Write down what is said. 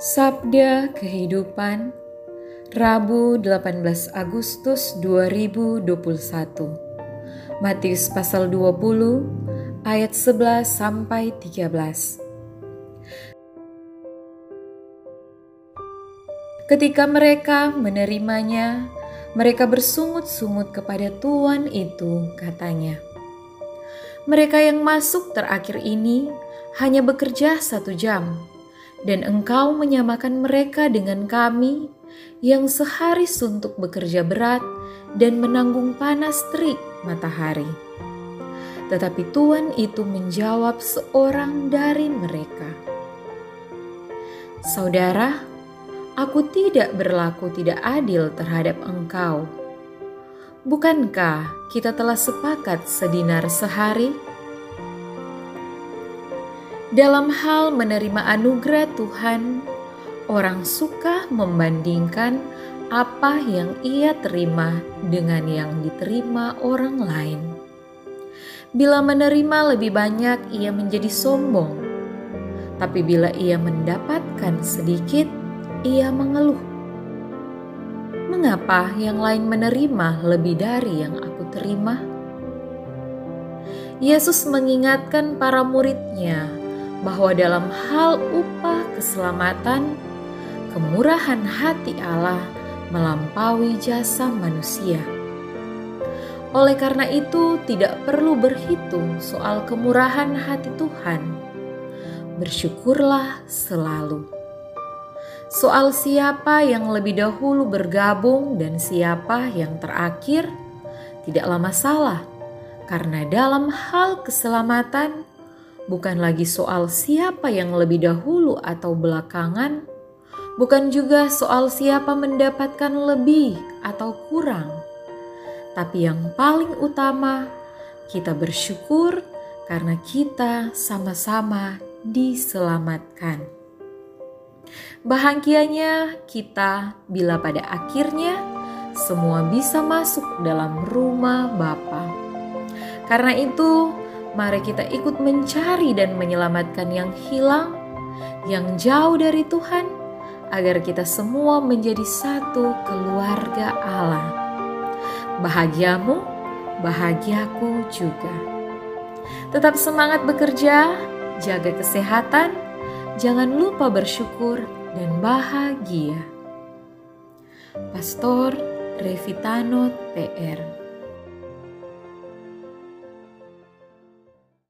Sabda Kehidupan Rabu 18 Agustus 2021 Matius pasal 20 ayat 11 sampai 13 Ketika mereka menerimanya, mereka bersungut-sungut kepada Tuhan itu, katanya. Mereka yang masuk terakhir ini hanya bekerja satu jam, dan engkau menyamakan mereka dengan kami yang sehari suntuk bekerja berat dan menanggung panas terik matahari. Tetapi Tuhan itu menjawab seorang dari mereka, "Saudara, aku tidak berlaku tidak adil terhadap engkau. Bukankah kita telah sepakat sedinar sehari?" Dalam hal menerima anugerah Tuhan, orang suka membandingkan apa yang ia terima dengan yang diterima orang lain. Bila menerima lebih banyak, ia menjadi sombong, tapi bila ia mendapatkan sedikit, ia mengeluh. Mengapa yang lain menerima lebih dari yang aku terima? Yesus mengingatkan para muridnya bahwa dalam hal upah keselamatan, kemurahan hati Allah melampaui jasa manusia. Oleh karena itu, tidak perlu berhitung soal kemurahan hati Tuhan. Bersyukurlah selalu. Soal siapa yang lebih dahulu bergabung dan siapa yang terakhir, tidaklah masalah, karena dalam hal keselamatan bukan lagi soal siapa yang lebih dahulu atau belakangan, bukan juga soal siapa mendapatkan lebih atau kurang, tapi yang paling utama, kita bersyukur karena kita sama-sama diselamatkan. Bahagianya kita bila pada akhirnya semua bisa masuk dalam rumah Bapa. Karena itu, Mari kita ikut mencari dan menyelamatkan yang hilang, yang jauh dari Tuhan, agar kita semua menjadi satu keluarga Allah. Bahagiamu, bahagiaku juga. Tetap semangat bekerja, jaga kesehatan, jangan lupa bersyukur dan bahagia. Pastor Revitano PR